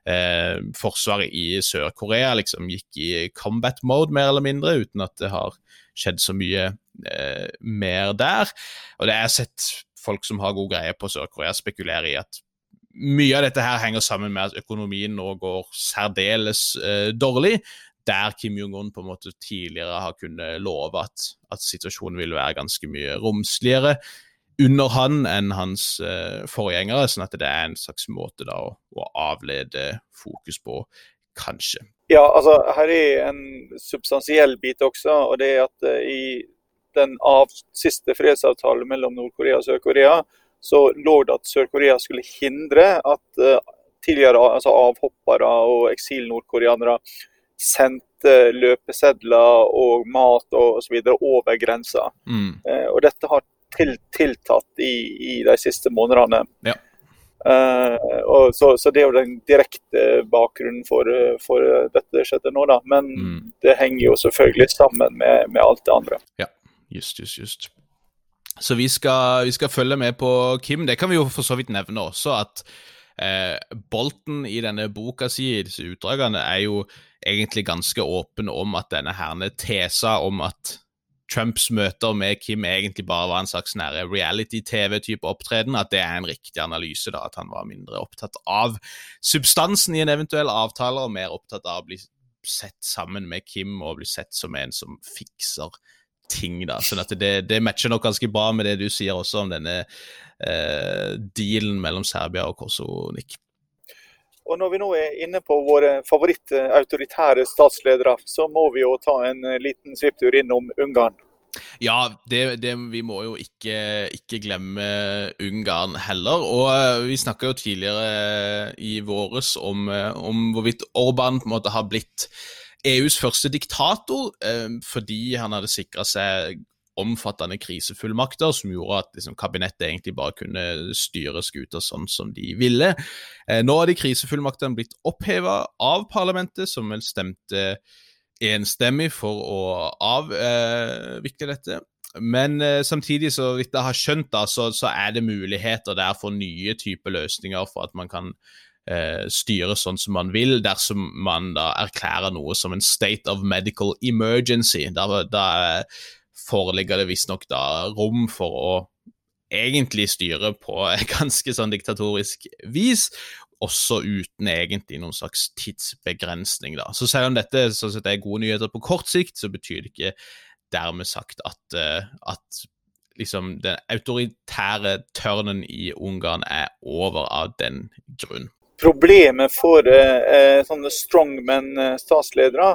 eh, forsvaret i Sør-Korea liksom gikk i combat mode, mer eller mindre, uten at det har skjedd så mye eh, mer der. Og det er sett folk som har god greie på Sør-Korea, spekulere i at mye av dette her henger sammen med at økonomien nå går særdeles eh, dårlig. Der Kim Jong-un på en måte tidligere har kunnet love at, at situasjonen vil være ganske mye romsligere under han enn hans uh, forgjengere, sånn at det er en slags måte da å, å, avlede fokus på, kanskje. Ja, altså her er en substansiell bit også, og det er at uh, i den av, siste fredsavtalen mellom Nord-Korea og Sør-Korea, så lå det at Sør-Korea skulle hindre at uh, tidligere altså avhoppere og eksil-nordkoreanere sendte løpesedler og mat og osv. over grensa. Mm. og dette har til, tiltatt i, i, de siste månedene. Ja. Uh, så, så, det er jo den direkte bakgrunnen for, for dette skjedde nå, da. Men mm. det henger jo selvfølgelig sammen med, med, alt det andre. Ja, just, just, just. Så vi skal, vi skal, følge med på Kim. Det kan vi jo for så vidt nevne også, at eh, Bolten i denne boka si, i disse utdragene, er jo egentlig ganske åpen om at denne herne tesa om at Trumps møter med Kim egentlig bare var en slags nære reality-TV-type opptreden, at det er en riktig analyse, da, at han var mindre opptatt av substansen i en eventuell avtale, og mer opptatt av å bli sett sammen med Kim og bli sett som en som fikser ting. da, sånn at det, det matcher nok ganske bra med det du sier også om denne eh, dealen mellom Serbia og Kosovo, Nick. Og Når vi nå er inne på våre favorittautoritære statsledere, så må vi jo ta en eh, liten svipptur innom Ungarn. Ja, det, det, vi må jo ikke, ikke, glemme Ungarn heller. Og eh, vi snakka jo tidligere i våres om, om hvorvidt Orban på en måte har blitt EUs første diktator fordi han hadde sikra seg omfattende krisefullmakter som gjorde at liksom, kabinettet egentlig bare kunne styre skuta sånn som de ville. Eh, nå har de krisefullmaktene blitt oppheva av parlamentet, som vel stemte enstemmig for å avvikle eh, dette. Men eh, samtidig, så vidt jeg har skjønt, da, så, så, er det muligheter der for nye typer løsninger for at man kan eh, styre sånn som man vil, dersom man da erklærer noe som en state of medical emergency. Da, da foreligger det visstnok da rom for å egentlig styre på ganske sånn diktatorisk vis, også uten egentlig noen slags tidsbegrensning. da. Så selv om dette så sett er gode nyheter på kort sikt, så betyr det ikke dermed sagt at, uh, at liksom den autoritære tørnen i Ungarn er over av den grunn. Problemet for uh, sånne strongman-statsledere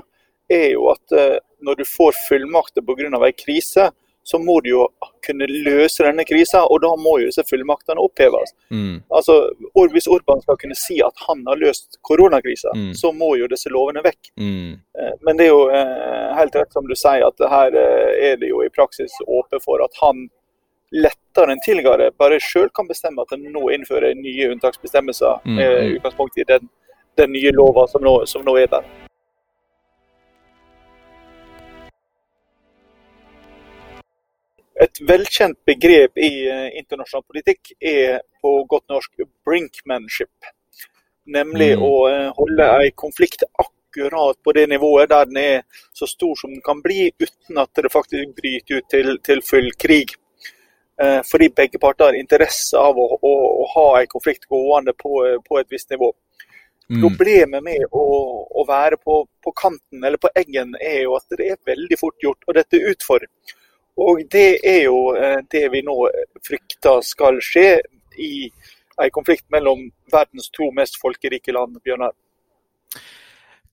er jo at uh, når du får fullmakter pga. ei krise, så må du jo kunne løse denne krisa, og da må jo disse fullmaktene oppheves. Mm. Altså, Hvis Orban skal kunne si at han har løst koronakrisa, mm. så må jo disse lovene vekk. Mm. Eh, men det er jo eh, helt rett som du sier, at her eh, er det jo i praksis åpent for at han lettere enn tidligere bare sjøl kan bestemme at han nå innfører nye unntaksbestemmelser mm. med mm. utgangspunkt i den, den nye lova som som nå er der. Et velkjent begrep i eh, internasjonal politikk er på godt norsk brinkmanship. Nemlig mm. å eh, holde en konflikt akkurat på det nivået der den er så stor som den kan bli, uten at det faktisk bryter ut til, til full krig. Eh, fordi begge parter har interesse av å, å, å ha en konflikt gående på, på et visst nivå. Mm. Problemet med å, å være på, på, kanten eller på eggen er jo at det er veldig fort gjort å dette utfor. Og det er jo eh, det vi nå frykter skal skje i en konflikt mellom verdens to mest folkerike land, Bjørnar.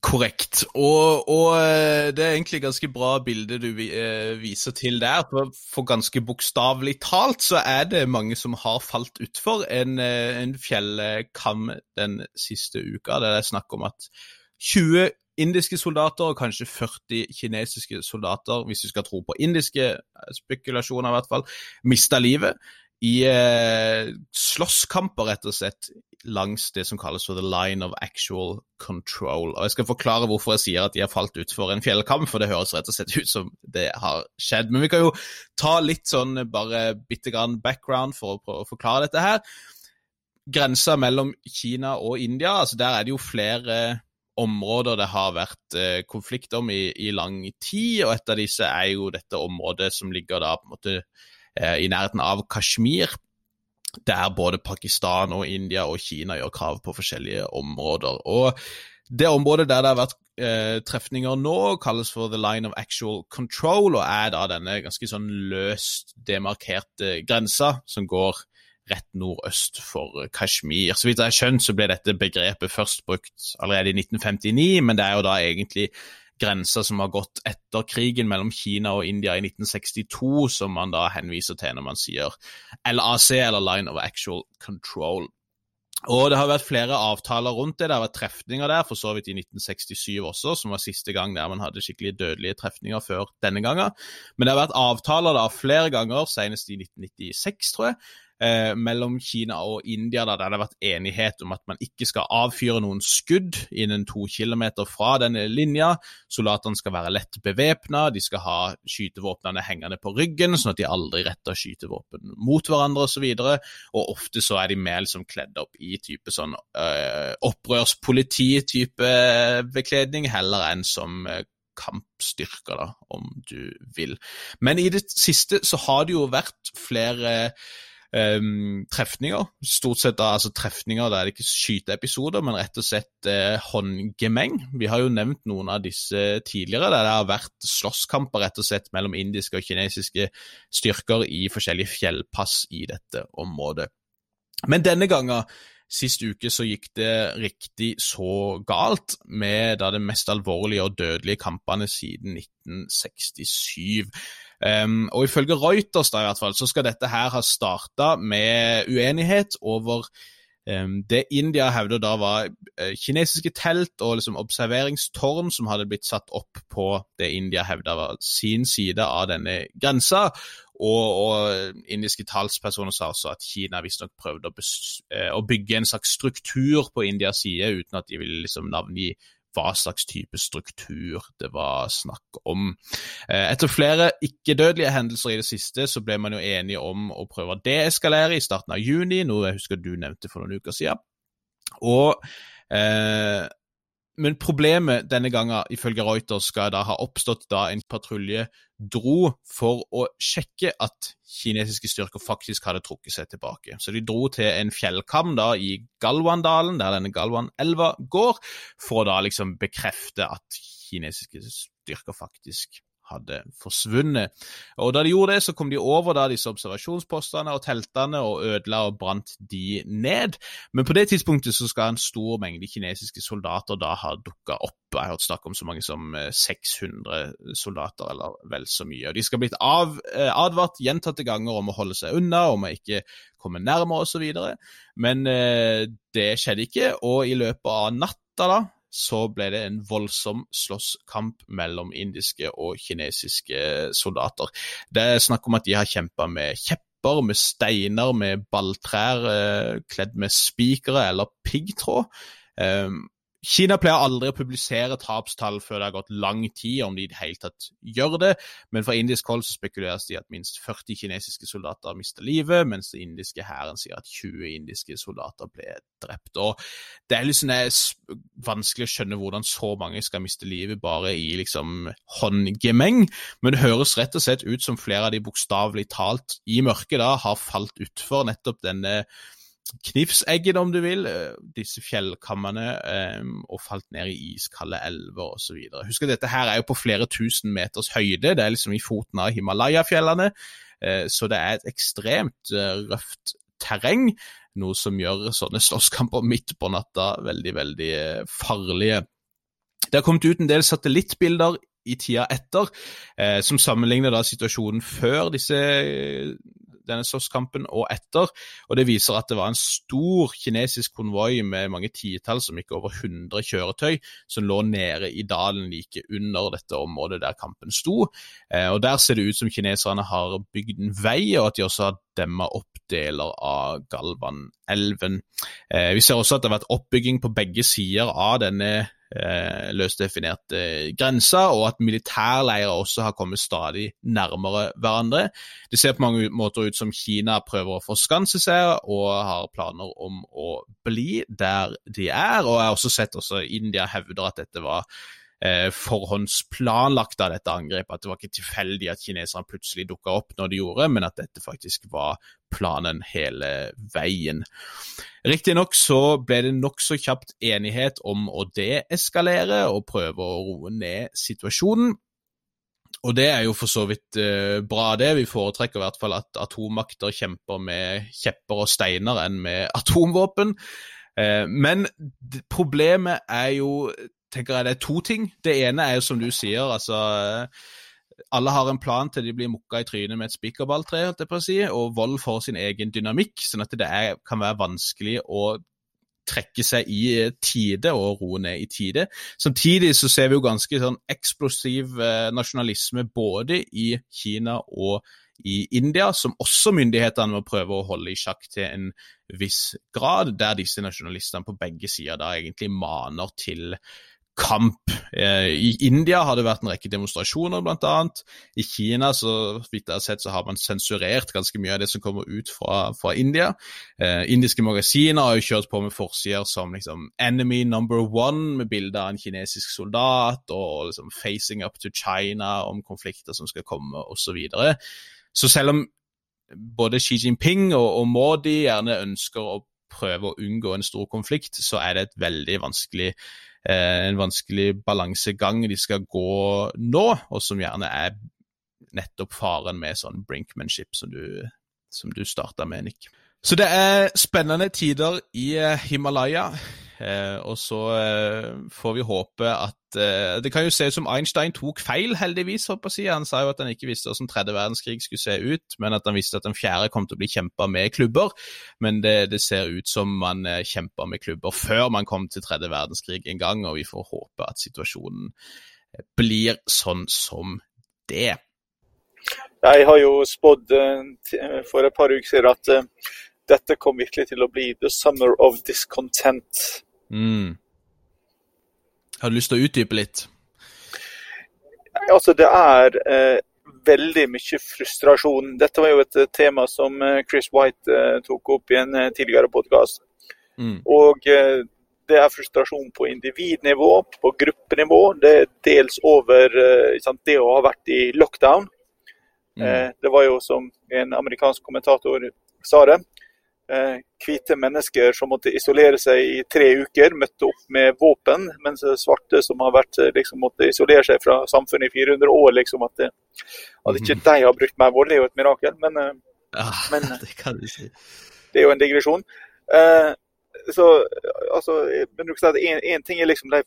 Korrekt. Og, og, eh, det er egentlig ganske bra bilde du eh, viser til der. For, ganske bokstavelig talt så er det mange som har falt utfor en, en fjellkam den siste uka. Det er snakk om at 20 indiske soldater og kanskje 40 kinesiske soldater, hvis vi skal tro på indiske eh, spekulasjoner i hvert fall, mista livet i eh, slåsskamper, rett og slett, langs det som kalles for the line of actual control. Og Jeg skal forklare hvorfor jeg sier at de har falt utfor en fjellkamp, for det høres rett og slett ut som det har skjedd. Men vi kan jo ta litt sånn bare bitte grann background for å, å forklare dette her. grensa mellom Kina og India, altså der er det jo flere områder det har vært eh, konflikt om i, i, lang tid, og et av disse er jo dette området som ligger da på en måte eh, i nærheten av Kashmir, der både Pakistan og India og Kina gjør krav på forskjellige områder. Og det området der det har vært eh, trefninger nå, kalles for the line of actual control, og er da denne ganske sånn løst demarkerte grensa som går rett nordøst for Kashmir. Så vidt jeg har skjønt, så ble dette begrepet først brukt allerede i 1959, men det er jo da egentlig grensa som har gått etter krigen mellom Kina og India i 1962, som man da henviser til når man sier LAC, eller Line of Actual Control. Og det har vært flere avtaler rundt det. Det har vært trefninger der, for så vidt i 1967 også, som var siste gang der man hadde skikkelig dødelige trefninger før denne gangen. Men det har vært avtaler da flere ganger, senest i 1996, tror jeg, eh, mellom Kina og India, der det har vært enighet om at man ikke skal avfyre noen skudd innen to kilometer fra denne linja. Soldatene skal være lett bevæpna, de skal ha skytevåpnene hengende på ryggen, sånn at de aldri retter skytevåpen mot hverandre osv. Og, så og ofte så er de mer liksom kledd opp i type sånn eh, opprørspoliti-type bekledning, heller enn som eh, kampstyrker, da, om du vil. Men i det siste så har det jo vært flere um, trefninger. Stort sett da, altså trefninger der det ikke skyteepisoder, men rett og slett uh, håndgemeng. Vi har jo nevnt noen av disse tidligere, der det har vært slåsskamper rett og slett mellom indiske og kinesiske styrker i forskjellige fjellpass i dette området. Men denne gangen Sist uke så gikk det riktig så galt, med da det mest alvorlige og dødelige kampene siden 1967. Um, og ifølge Reuters da i hvert fall, så skal dette her ha starta med uenighet over um, det India hevder da var uh, kinesiske telt og liksom observeringstårn som hadde blitt satt opp på det India hevda var sin side av denne grensa. Og, og indiske talspersoner sa også at Kina visstnok prøvde å, uh, å, bygge en slags struktur på Indias side, uten at de ville liksom navngi hva slags type struktur det var snakk om. Eh, etter flere ikke-dødelige hendelser i det siste, så ble man jo enige om å prøve å deeskalere i starten av juni, noe jeg husker du nevnte for noen uker siden. Og eh, men problemet denne gangen, ifølge Reuters, skal da ha oppstått da en patrulje dro for å sjekke at kinesiske styrker faktisk hadde trukket seg tilbake. Så de dro til en fjellkam da i Galwan-dalen, der denne Galwan-elva går, for å da liksom bekrefte at kinesiske styrker faktisk hadde forsvunnet. Og Da de gjorde det, så kom de over da disse observasjonspostene og teltene og ødela og brant de ned. Men på det tidspunktet så skal en stor mengde kinesiske soldater da ha dukka opp. Jeg har hørt snakk om så mange som 600 eh, soldater, eller vel så mye. Og De skal blitt av, eh, advart gjentatte ganger om å holde seg unna, om å ikke komme nærmere osv. Men eh, det skjedde ikke, og i løpet av natta da, så ble det en voldsom slåsskamp mellom indiske og kinesiske soldater. Det er snakk om at de har kjempa med kjepper, med steiner, med balltrær eh, kledd med spikere eller piggtråd. Um, Kina pleier aldri å publisere tapstall før det har gått lang tid, om de i det hele tatt gjør det, men fra indisk hold så spekuleres det i at minst 40 kinesiske soldater har mistet livet, mens den indiske hæren sier at 20 indiske soldater ble drept. Og Det er liksom det vanskelig å skjønne hvordan så mange skal miste livet bare i liksom håndgemeng, men det høres rett og slett ut som flere av de bokstavelig talt i mørket da har falt utfor nettopp denne Knivseggen, om du vil, eh, disse fjellkammene, um, og falt ned i iskalde elver osv. Husk at dette her er jo på flere tusen meters høyde, det er liksom i foten av Himalaya-fjellene, uh, så det er et ekstremt røft terreng, noe som gjør sånne slåsskamper midt på natta veldig, veldig farlige. Det har kommet ut en del satellittbilder i tida etter, som sammenligner da situasjonen før disse denne slåsskampen og etter. og Det viser at det var en stor kinesisk konvoi med mange titall, som gikk over 100 kjøretøy, som lå nede i dalen like under dette området der kampen sto. Eh, og Der ser det ut som kineserne har bygd en vei, og at de også har demma opp deler av Galvan-elven. Eh, vi ser også at det har vært oppbygging på begge sider av denne eh, løst definerte grenser, og at militærleirer også har kommet stadig nærmere hverandre. Det ser på mange måter ut som Kina prøver å forskanse seg og har planer om å bli der de er. Og jeg har også sett også India hevder at dette var eh, forhåndsplanlagt av dette angrepet. At det var ikke tilfeldig at kineserne plutselig dukka opp når de gjorde, men at dette faktisk var planen hele veien. Riktignok så ble det nokså kjapt enighet om å deeskalere og prøve å roe ned situasjonen. Og det er jo for så vidt eh, bra, det. Vi foretrekker i hvert fall at atommakter kjemper med kjepper og steiner enn med atomvåpen. Eh, men problemet er jo tenker jeg det er to ting. Det ene er jo som du sier, altså alle har en plan til de blir mukka i trynet med et spikerballtre, holdt jeg på å si, og vold får sin egen dynamikk, sånn at det er, kan være vanskelig å trekke seg i tide og roe ned i tide. Samtidig så ser vi jo ganske sånn eksplosiv eh, nasjonalisme både i Kina og i India, som også myndighetene må prøve å holde i sjakk til en viss grad, der disse nasjonalistene på begge sider da egentlig maner til kamp. Eh, I India har det vært en rekke demonstrasjoner, bl.a. I Kina så vidt jeg har sett, så har man sensurert ganske mye av det som kommer ut fra, fra India. Eh, indiske magasiner har jo kjørt på med forsider som liksom 'Enemy number one', med bilde av en kinesisk soldat, og liksom 'Facing up to China' om konflikter som skal komme, osv. Så, så selv om både Xi Jinping og, og Modi gjerne ønsker å prøve å unngå en stor konflikt, så er det et veldig vanskelig en vanskelig balansegang de skal gå nå, og som gjerne er nettopp faren med sånn brinkmanship som du, som du starta med, Nick. Så det er spennende tider i eh, Himalaya. Eh, og så eh, får vi håpe at eh, Det kan jo se ut som Einstein tok feil, heldigvis. håper jeg. Han sa jo at han ikke visste hvordan tredje verdenskrig skulle se ut, men at han visste at den fjerde kom til å bli kjempa med klubber. Men det, det, ser ut som man eh, kjempa med klubber før man kom til tredje verdenskrig en gang, og vi får håpe at situasjonen eh, blir sånn som det. Jeg har jo spådd for et par uker siden at dette kom virkelig til å bli the summer of discontent. Mm. Har du lyst til å utdype litt? Altså, det er eh, veldig mye frustrasjon. Dette var jo et eh, tema som eh, Chris White eh, tok opp i en eh, tidligere podkast. Mm. Og eh, det er frustrasjon på individnivå, på gruppenivå. Det er dels over sant, det å ha vært i lockdown. Mm. det var jo som en amerikansk kommentator sa det, hvite mennesker som måtte isolere seg i tre uker, møtte opp med våpen, mens svarte som har vært, eh, liksom, måtte isolere seg fra samfunnet i 400 år. liksom At, det, at ikke mhm. de har brukt mer vold, er jo et mirakel. Men, eh, ja, men det si. Det er jo en digresjon. Eh, så, altså, at Én ting er liksom de,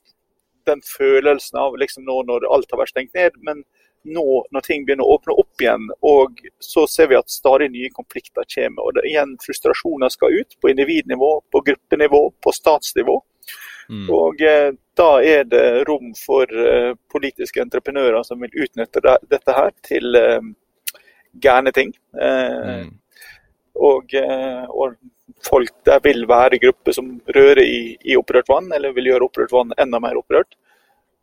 den følelsen av liksom nå når alt har vært stengt ned, men nå når ting begynner å åpne opp igjen, og så ser vi at stadig nye konflikter kommer. og det, Igjen frustrasjoner skal ut, på individnivå, på gruppenivå, på statsnivå. Mm. Og eh, da er det rom for eh, politiske entreprenører som vil utnytte det, dette her til eh, gærne ting. Eh, mm. og, eh, og, folk der vil være grupper som rører i, i opprørt vann, eller vil gjøre opprørt vann enda mer opprørt.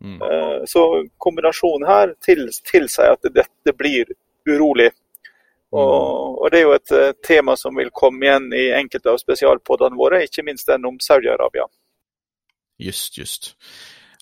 Mm. Eh, så kombinasjonen her tilsier at dette blir urolig. Og, mm. og, Det er jo et eh, tema som vil komme igjen i enkelte av spesialpodene våre, ikke minst den om Saudi-Arabia. Just, just.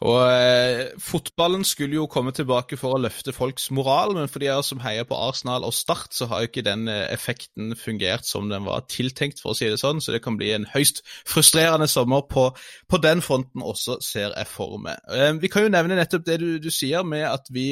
Og eh, Fotballen skulle jo komme tilbake for å løfte folks moral, men for de som heier på Arsenal og Start, så har jo ikke den eh, effekten fungert som den var tiltenkt, for å si det sånn. Så det kan bli en høyst frustrerende sommer på, på den fronten også, ser jeg for meg. Eh, vi kan jo nevne nettopp det du, du sier med at vi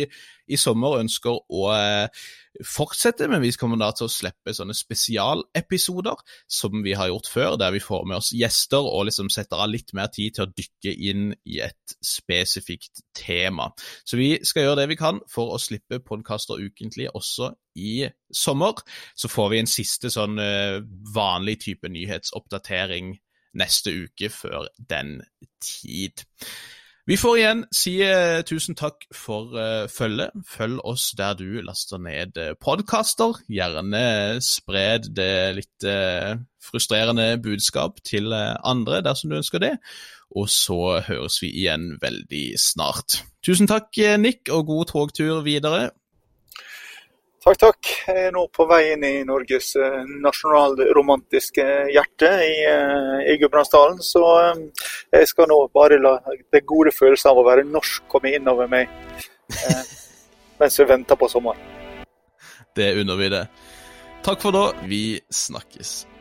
i sommer ønsker å eh, fortsette, men vi kommer da til å slippe sånne spesialepisoder som vi har gjort før, der vi får med oss gjester og liksom setter av litt mer tid til å dykke inn i et spesifikt tema. Så vi skal gjøre det vi kan for å slippe podkaster ukentlig også i sommer. Så får vi en siste sånn eh, vanlig type nyhetsoppdatering neste uke før den tid. Vi får igjen si uh, tusen takk for uh, følget. Følg oss der du laster ned uh, podkaster. Gjerne spred det litt frustrerende budskap til andre dersom du ønsker det. Og så høres vi igjen veldig snart. Tusen takk, Nick, og god togtur videre. Takk, takk. Jeg er nå på vei inn i Norges eh, nasjonalromantiske hjerte i, eh, i Gudbrandsdalen. Så eh, jeg skal nå bare la det gode følelsen av å være norsk komme innover meg eh, mens vi venter på sommeren. Det unner vi det. Takk for da. Vi snakkes.